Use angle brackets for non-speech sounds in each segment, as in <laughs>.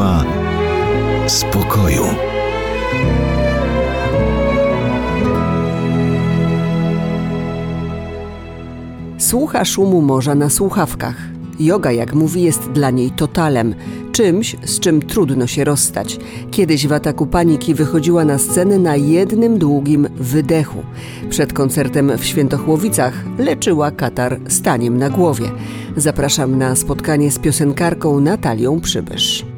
Siła spokoju. Słucha szumu morza na słuchawkach. Yoga, jak mówi, jest dla niej totalem, czymś, z czym trudno się rozstać. Kiedyś w ataku paniki wychodziła na scenę na jednym długim wydechu. Przed koncertem w Świętochłowicach leczyła katar staniem na głowie. Zapraszam na spotkanie z piosenkarką Natalią Przybysz.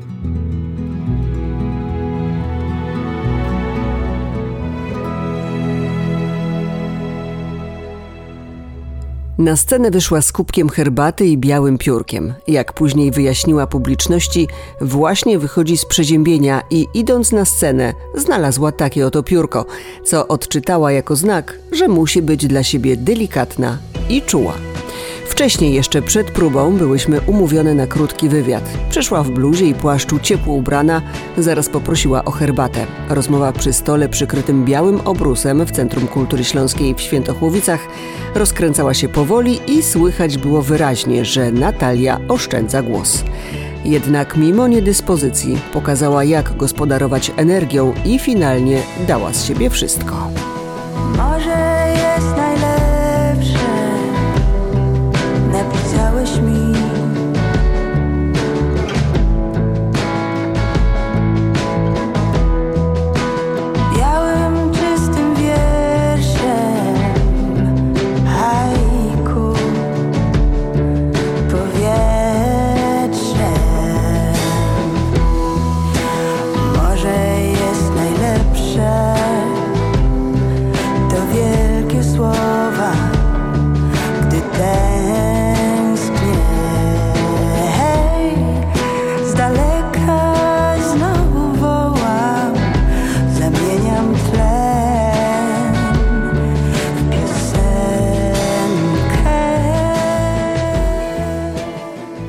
Na scenę wyszła z kubkiem herbaty i białym piórkiem. Jak później wyjaśniła publiczności, właśnie wychodzi z przeziębienia i idąc na scenę znalazła takie oto piórko, co odczytała jako znak, że musi być dla siebie delikatna i czuła. Wcześniej, jeszcze przed próbą, byłyśmy umówione na krótki wywiad. Przyszła w bluzie i płaszczu ciepło ubrana, zaraz poprosiła o herbatę. Rozmowa przy stole przykrytym białym obrusem w Centrum Kultury Śląskiej w Świętochłowicach rozkręcała się powoli i słychać było wyraźnie, że Natalia oszczędza głos. Jednak mimo niedyspozycji pokazała jak gospodarować energią i finalnie dała z siebie wszystko. Może jest najlepsze,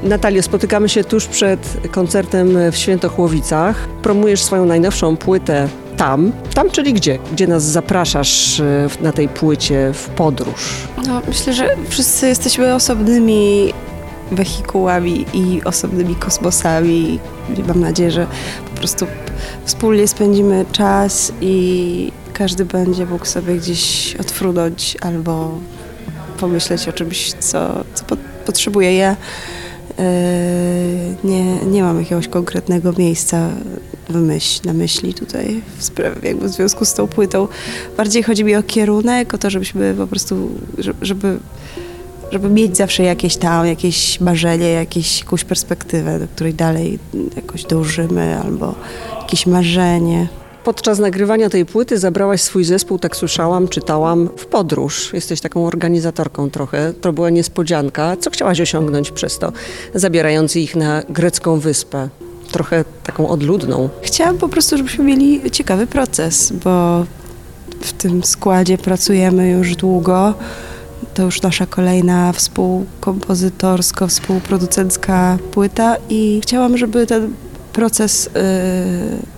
Natalio, spotykamy się tuż przed koncertem w Świętochłowicach. Promujesz swoją najnowszą płytę tam. Tam, czyli gdzie? Gdzie nas zapraszasz e, na tej płycie w podróż? No, myślę, że wszyscy jesteśmy osobnymi wehikułami i osobnymi kosmosami. Mam nadzieję, że po prostu wspólnie spędzimy czas i każdy będzie mógł sobie gdzieś odfrunąć albo pomyśleć o czymś, co, co po, potrzebuje. Ja nie, nie mam jakiegoś konkretnego miejsca w myśl, na myśli tutaj w, sprawie, jakby w związku z tą płytą. Bardziej chodzi mi o kierunek, o to, żebyśmy po prostu, że- żeby, żeby mieć zawsze jakieś tam, jakieś marzenie, jakieś, jakąś perspektywę, do której dalej jakoś dążymy, albo jakieś marzenie. Podczas nagrywania tej płyty zabrałaś swój zespół, tak słyszałam, czytałam, w podróż. Jesteś taką organizatorką trochę. To była niespodzianka. Co chciałaś osiągnąć przez to, zabierając ich na grecką wyspę? Trochę taką odludną. Chciałam po prostu, żebyśmy mieli ciekawy proces, bo w tym składzie pracujemy już długo. To już nasza kolejna współkompozytorsko, współproducencka płyta i chciałam, żeby ten proces y,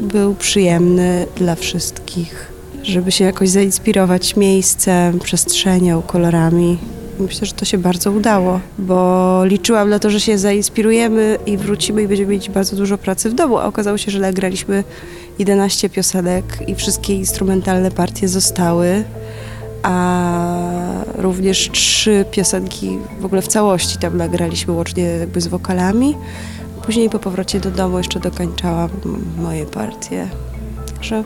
był przyjemny dla wszystkich, żeby się jakoś zainspirować miejscem, przestrzenią, kolorami. Myślę, że to się bardzo udało, bo liczyłam na to, że się zainspirujemy i wrócimy i będziemy mieć bardzo dużo pracy w domu, a okazało się, że nagraliśmy 11 piosenek i wszystkie instrumentalne partie zostały, a również trzy piosenki w ogóle w całości tam nagraliśmy łącznie jakby z wokalami. Później po powrocie do domu jeszcze dokończałam moje partie. Także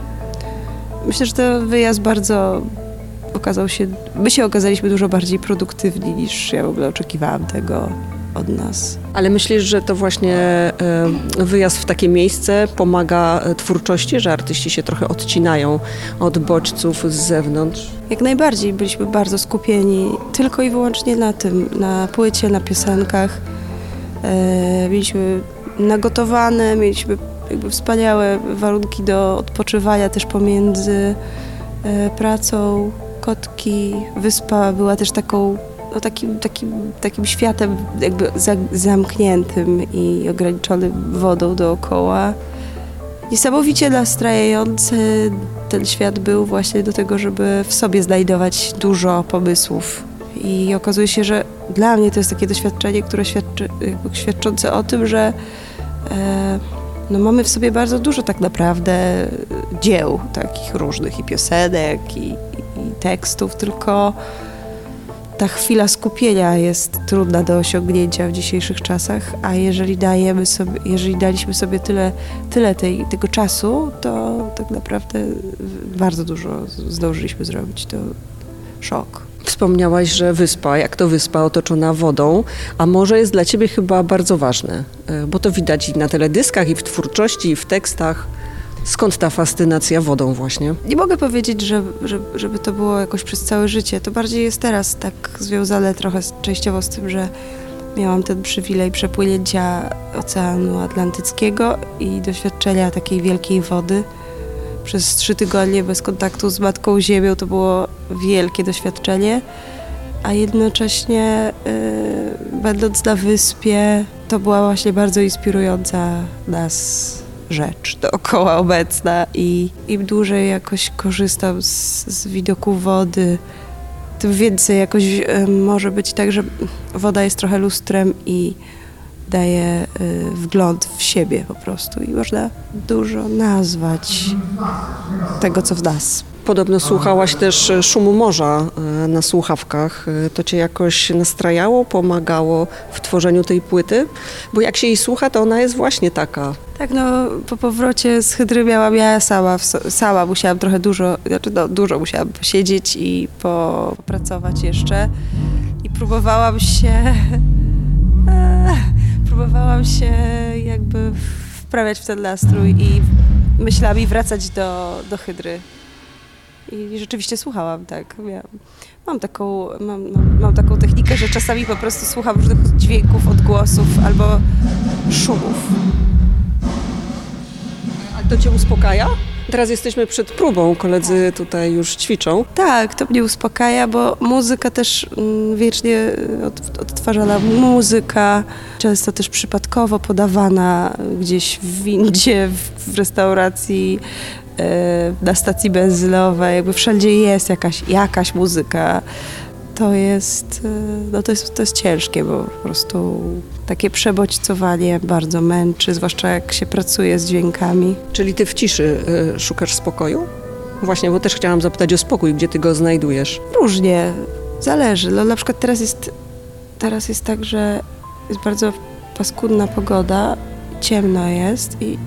myślę, że ten wyjazd bardzo okazał się, my się okazaliśmy dużo bardziej produktywni niż ja w ogóle oczekiwałam tego. od nas. Ale myślisz, że to właśnie e, wyjazd w takie miejsce pomaga e, twórczości, że artyści się trochę odcinają od bodźców z zewnątrz? Jak najbardziej byliśmy bardzo skupieni tylko i wyłącznie na tym, na płycie, na piosenkach. E, mieliśmy nagotowane, mieliśmy jakby wspaniałe warunki do odpoczywania też pomiędzy e, pracą. Kotki, wyspa była też taką, no takim, takim, takim światem jakby za, zamkniętym i ograniczonym wodą dookoła. Niesamowicie nastrajający ten świat był właśnie do tego, żeby w sobie znajdować dużo pomysłów. I okazuje się, że dla mnie to jest takie doświadczenie, które świadczy, świadczące o tym, że e, no mamy w sobie bardzo dużo tak naprawdę dzieł takich różnych i piosenek, i, i, i tekstów, tylko ta chwila skupienia jest trudna do osiągnięcia w dzisiejszych czasach, a jeżeli dajemy sobie, jeżeli daliśmy sobie tyle, tyle tej, tego czasu, to tak naprawdę bardzo dużo zdążyliśmy zrobić. To szok. Wspomniałaś, że wyspa, jak to wyspa otoczona wodą, a morze jest dla ciebie chyba bardzo ważne, e, bo to widać i na teledyskach, i w twórczości, i w tekstach. Skąd ta fascynacja wodą właśnie? Nie mogę powiedzieć, że, że, żeby to było jakoś przez całe życie. To bardziej jest teraz tak związane trochę częściowo z tym, że miałam ten przywilej przepłynięcia Oceanu Atlantyckiego i doświadczenia takiej wielkiej wody. Przez trzy tygodnie bez kontaktu z Matką Ziemią to było wielkie doświadczenie, a jednocześnie yy, będąc na wyspie, to była właśnie bardzo inspirująca nas rzecz dookoła obecna i im dłużej jakoś korzystam z, z widoku wody, tym więcej jakoś y, może być tak, że woda jest trochę lustrem i daje y, wgląd w siebie po prostu i można dużo nazwać tego, co w nas. Podobno słuchałaś też e, szumu morza e, na słuchawkach. E, To cię jakoś nastrajało, pomagało w tworzeniu tej płyty? Bo jak się jej słucha, to ona jest właśnie taka. Tak, no po powrocie z Hydry miałam ja sama, sama musiałam trochę dużo, znaczy no dużo musiałam posiedzieć i po, popracować jeszcze i próbowałam się <laughs> próbowałam się jakby wprawiać w ten nastrój i myślami wracać do, do Hydry. I rzeczywiście słuchałam, tak. Mam, taką, mam, mam, mam taką technikę, że czasami po prostu słucham różnych dźwięków, odgłosów albo szumów. A to cię uspokaja? Teraz jesteśmy przed próbą, koledzy tutaj już ćwiczą. Tak, to mnie uspokaja, bo muzyka też mm, wiecznie od, odtwarzana muzyka, często też przypadkowo podawana gdzieś w windzie, w, w restauracji, e, na stacji benzynowej, jakby wszędzie jest jakaś, jakaś muzyka. To jest, e, no to jest, to jest ciężkie, bo po prostu takie przebodźcowanie bardzo męczy, zwłaszcza jak się pracuje z dźwiękami. Czyli ty w ciszy y, szukasz spokoju? Właśnie, bo też chciałam zapytać o spokój, gdzie ty go znajdujesz. Różnie, zależy. No, na przykład teraz jest, teraz jest tak, że jest bardzo paskudna pogoda, ciemno jest i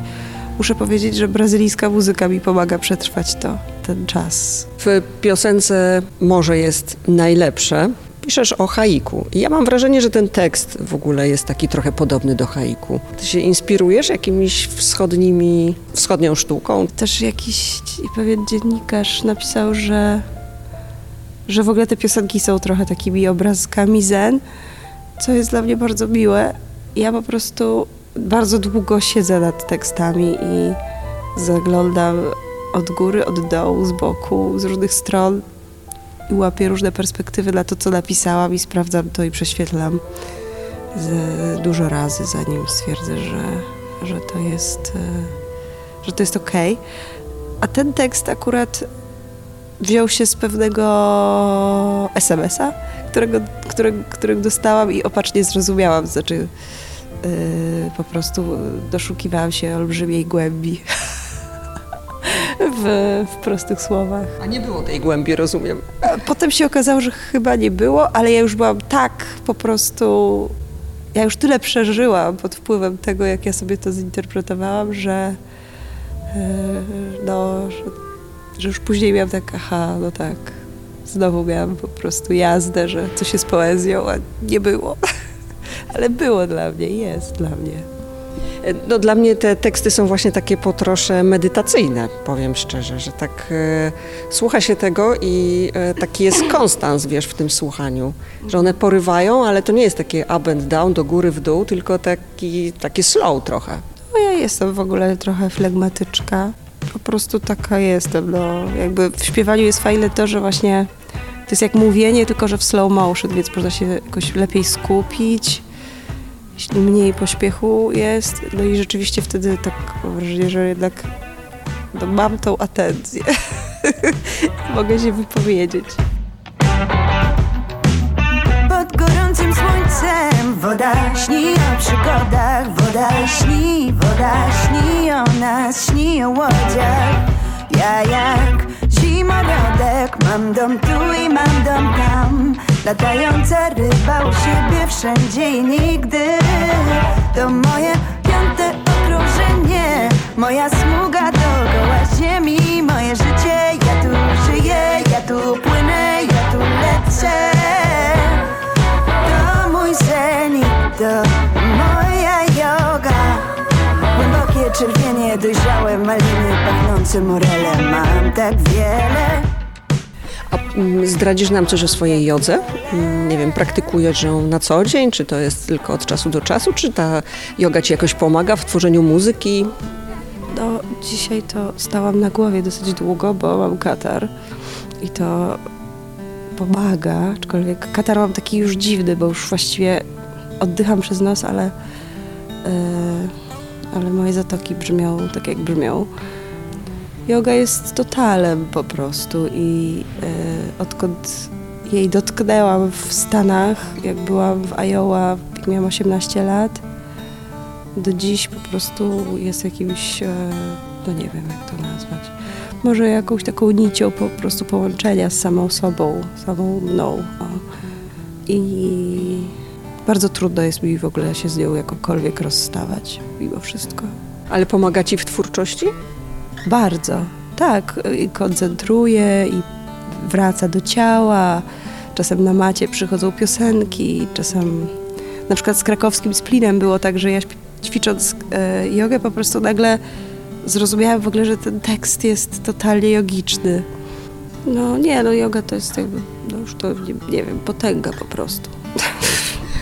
muszę powiedzieć, że brazylijska muzyka mi pomaga przetrwać to, ten czas. W piosence Morze jest najlepsze. Piszesz o haiku. Ja mam wrażenie, że ten tekst w ogóle jest taki trochę podobny do haiku. Ty się inspirujesz jakimiś wschodnimi, wschodnią sztuką? Też jakiś pewien dziennikarz napisał, że, że w ogóle te piosenki są trochę takimi obrazkami zen, co jest dla mnie bardzo miłe. Ja po prostu bardzo długo siedzę nad tekstami i zaglądam od góry, od dołu, z boku, z różnych stron i łapię różne perspektywy na to, co napisałam i sprawdzam to i prześwietlam dużo razy, zanim stwierdzę, że, że to jest, e, że to jest okej. A ten tekst akurat wziął się z pewnego SMS-a, którego, którego, dostałam i opacznie zrozumiałam. Znaczy, po prostu doszukiwałam się olbrzymiej głębi w, w prostych słowach. A nie było tej głębi, rozumiem. Potem się okazało, że chyba nie było, ale ja już byłam tak po prostu. Ja już tyle przeżyłam pod wpływem tego, jak ja sobie to zinterpretowałam, że. yy, No, że, że już później miałam tak, aha, no tak. Znowu miałam po prostu jazdę, że coś jest poezją, a nie było. Ale było dla mnie, jest dla mnie. No, dla mnie te teksty są właśnie takie po trosze medytacyjne, powiem szczerze, że tak e, słucha się tego i e, taki jest konstans, wiesz, w tym słuchaniu, że one porywają, ale to nie jest takie up and down, do góry, w dół, tylko taki, taki slow trochę. No ja jestem w ogóle trochę flegmatyczka. Po prostu taka jestem. No, jakby w śpiewaniu jest fajne to, że właśnie to jest jak mówienie, tylko że w slow motion, więc można się jakoś lepiej skupić. Mniej pośpiechu jest, no i rzeczywiście wtedy tak mam wrażenie, że jednak no, mam tą atencję. <laughs> Mogę się wypowiedzieć. Pod gorącym słońcem woda śni o przygodach Woda śni, woda śni o nas, śni o łodziach Ja jak zimorodek Mam dom tu i mam dom tam Latająca ryba u siebie wszędzie i nigdy. To moje piąte okrążenie. Moja smuga dookoła ziemi. Moje życie, ja tu żyję Ja tu płynę, ja tu lecę. To mój zen i to moja yoga Głębokie czerwienie, dojrzałe maliny Pachnące morele. Mam tak wiele zdradzisz nam coś o swojej jodze? Mm, Nie wiem, praktykujesz ją na co dzień, czy to jest tylko od czasu do czasu, czy ta yoga ci jakoś pomaga w tworzeniu muzyki? No, dzisiaj to stałam na głowie dosyć długo, bo mam katar i to pomaga, aczkolwiek katar mam taki już dziwny, bo już właściwie oddycham przez nos, ale, e, ale moje zatoki brzmią tak, jak brzmią. Yoga jest totalem po prostu i e, odkąd jej dotknęłam w Stanach, jak byłam w Iowa, jak miałam 18 lat, do dziś po prostu jest jakimś, e, no nie wiem jak to nazwać, może jakąś taką nicią po prostu połączenia z samą sobą, samą mną. O. I bardzo trudno jest mi w ogóle się z nią jakokolwiek rozstawać, mimo wszystko. Ale pomaga ci w twórczości? Bardzo, tak. I koncentruje i wraca do ciała. Czasem na macie przychodzą piosenki, czasem na przykład z krakowskim splinem było tak, że ja ćwicząc e, jogę po prostu nagle zrozumiałam w ogóle, że ten tekst jest totalnie jogiczny. No nie, no yoga to jest jakby, no już to nie, nie wiem, potęga po prostu.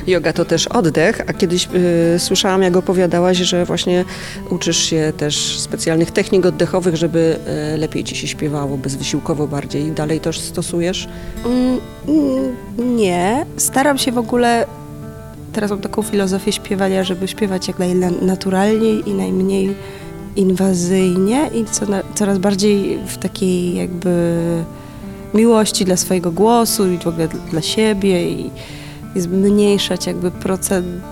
Yoga to też oddech, a kiedyś y, słyszałam, jak opowiadałaś, że właśnie uczysz się też specjalnych technik oddechowych, żeby y, lepiej ci się śpiewało, bezwysiłkowo bardziej. Dalej to stosujesz? Mm, mm, nie. Staram się w ogóle. Teraz mam taką filozofię śpiewania, żeby śpiewać jak najnaturalniej i najmniej inwazyjnie i co na, coraz bardziej w takiej jakby miłości dla swojego głosu i w ogóle dla, siebie i zmniejszać jakby procent,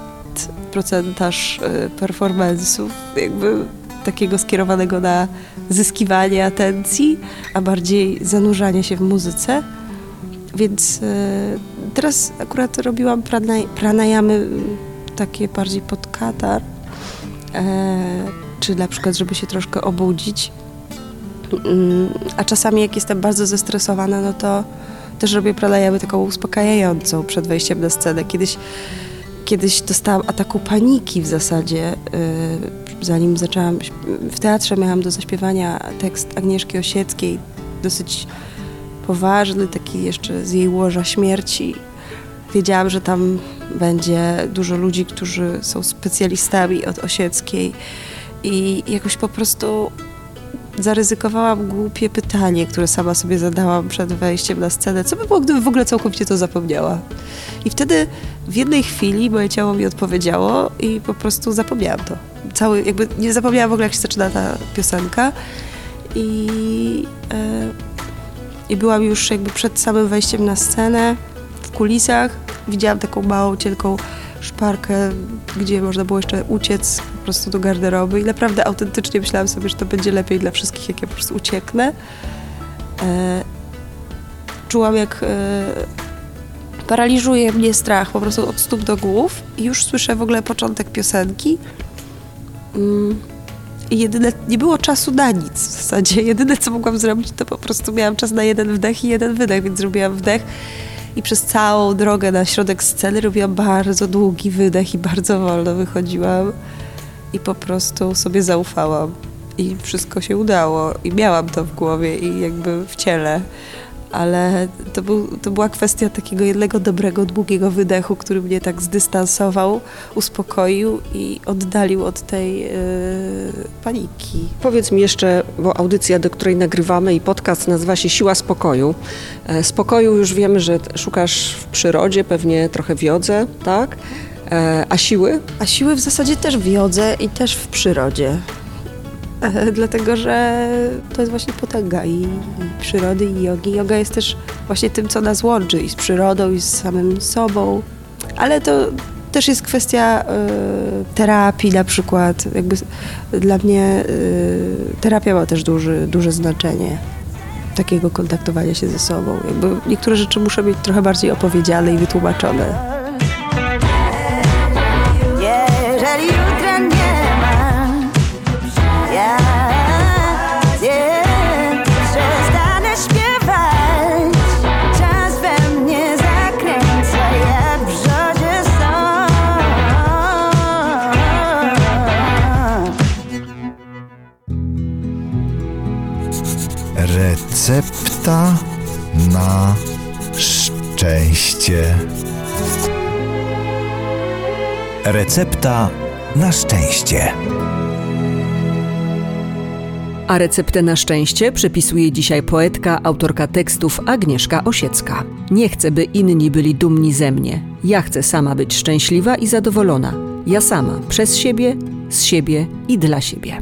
procentaż y, performance'ów jakby takiego skierowanego na zyskiwanie atencji, a bardziej zanurzanie się w muzyce. Więc e, teraz akurat robiłam pranayamy m, takie bardziej pod katar, e, czy na przykład, żeby się troszkę obudzić. Mm, A czasami jak jestem bardzo zestresowana, no to też robię pranayamy taką uspokajającą przed wejściem na scenę. Kiedyś, kiedyś dostałam ataku paniki w zasadzie, e, zanim zaczęłam, w teatrze miałam do zaśpiewania tekst Agnieszki Osieckiej, dosyć poważny, taki jeszcze z jej łoża śmierci. Wiedziałam, że tam będzie dużo ludzi, którzy są specjalistami od Osieckiej i jakoś po prostu zaryzykowałam głupie pytanie, które sama sobie zadałam przed wejściem na scenę. Co by było, gdybym w ogóle całkowicie to zapomniała? I wtedy w jednej chwili moje ciało mi odpowiedziało i po prostu zapomniałam to. Cały, jakby nie zapomniałam w ogóle, jak się zaczyna ta piosenka. I, e, i byłam już jakby przed samym wejściem na scenę, w kulisach. Widziałam taką małą, cienką szparkę, gdzie można było jeszcze uciec po prostu do garderoby i naprawdę autentycznie myślałam sobie, że to będzie lepiej dla wszystkich, jak ja po prostu ucieknę. E, czułam, jak e, paraliżuje mnie strach po prostu od stóp do głów i już słyszę w ogóle początek piosenki. Mm. Jedyne, nie było czasu na nic w zasadzie. Jedyne, co mogłam zrobić, to po prostu miałam czas na jeden wdech i jeden wydech, więc zrobiłam wdech I przez całą drogę na środek sceny robiłam bardzo długi wydech i bardzo wolno wychodziłam. I po prostu sobie zaufałam. I wszystko się udało. I miałam to w głowie i jakby w ciele ale to, był, to była kwestia takiego jednego dobrego, długiego wydechu, który mnie tak zdystansował, uspokoił i oddalił od tej yy, paniki. Powiedz mi jeszcze, bo audycja, do której nagrywamy i podcast nazywa się Siła Spokoju. E, spokoju już wiemy, że szukasz w przyrodzie, pewnie trochę w jodze, tak? E, a siły? A siły w zasadzie też w jodze i też w przyrodzie. <laughs> dlatego że to jest właśnie potęga i, i przyrody, i jogi. Yoga jest też właśnie tym, co nas łączy i z przyrodą, i z samym sobą, ale to też jest kwestia y, terapii na przykład. Jakby dla mnie y, terapia ma też duży, duże znaczenie takiego kontaktowania się ze sobą. Jakby niektóre rzeczy muszą być trochę bardziej opowiedziane i wytłumaczone. Recepta na szczęście. Recepta na szczęście. A receptę na szczęście przepisuje dzisiaj poetka, autorka tekstów Agnieszka Osiecka. Nie chcę, by inni byli dumni ze mnie. Ja chcę sama być szczęśliwa i zadowolona. Ja sama, przez siebie, z siebie i dla siebie.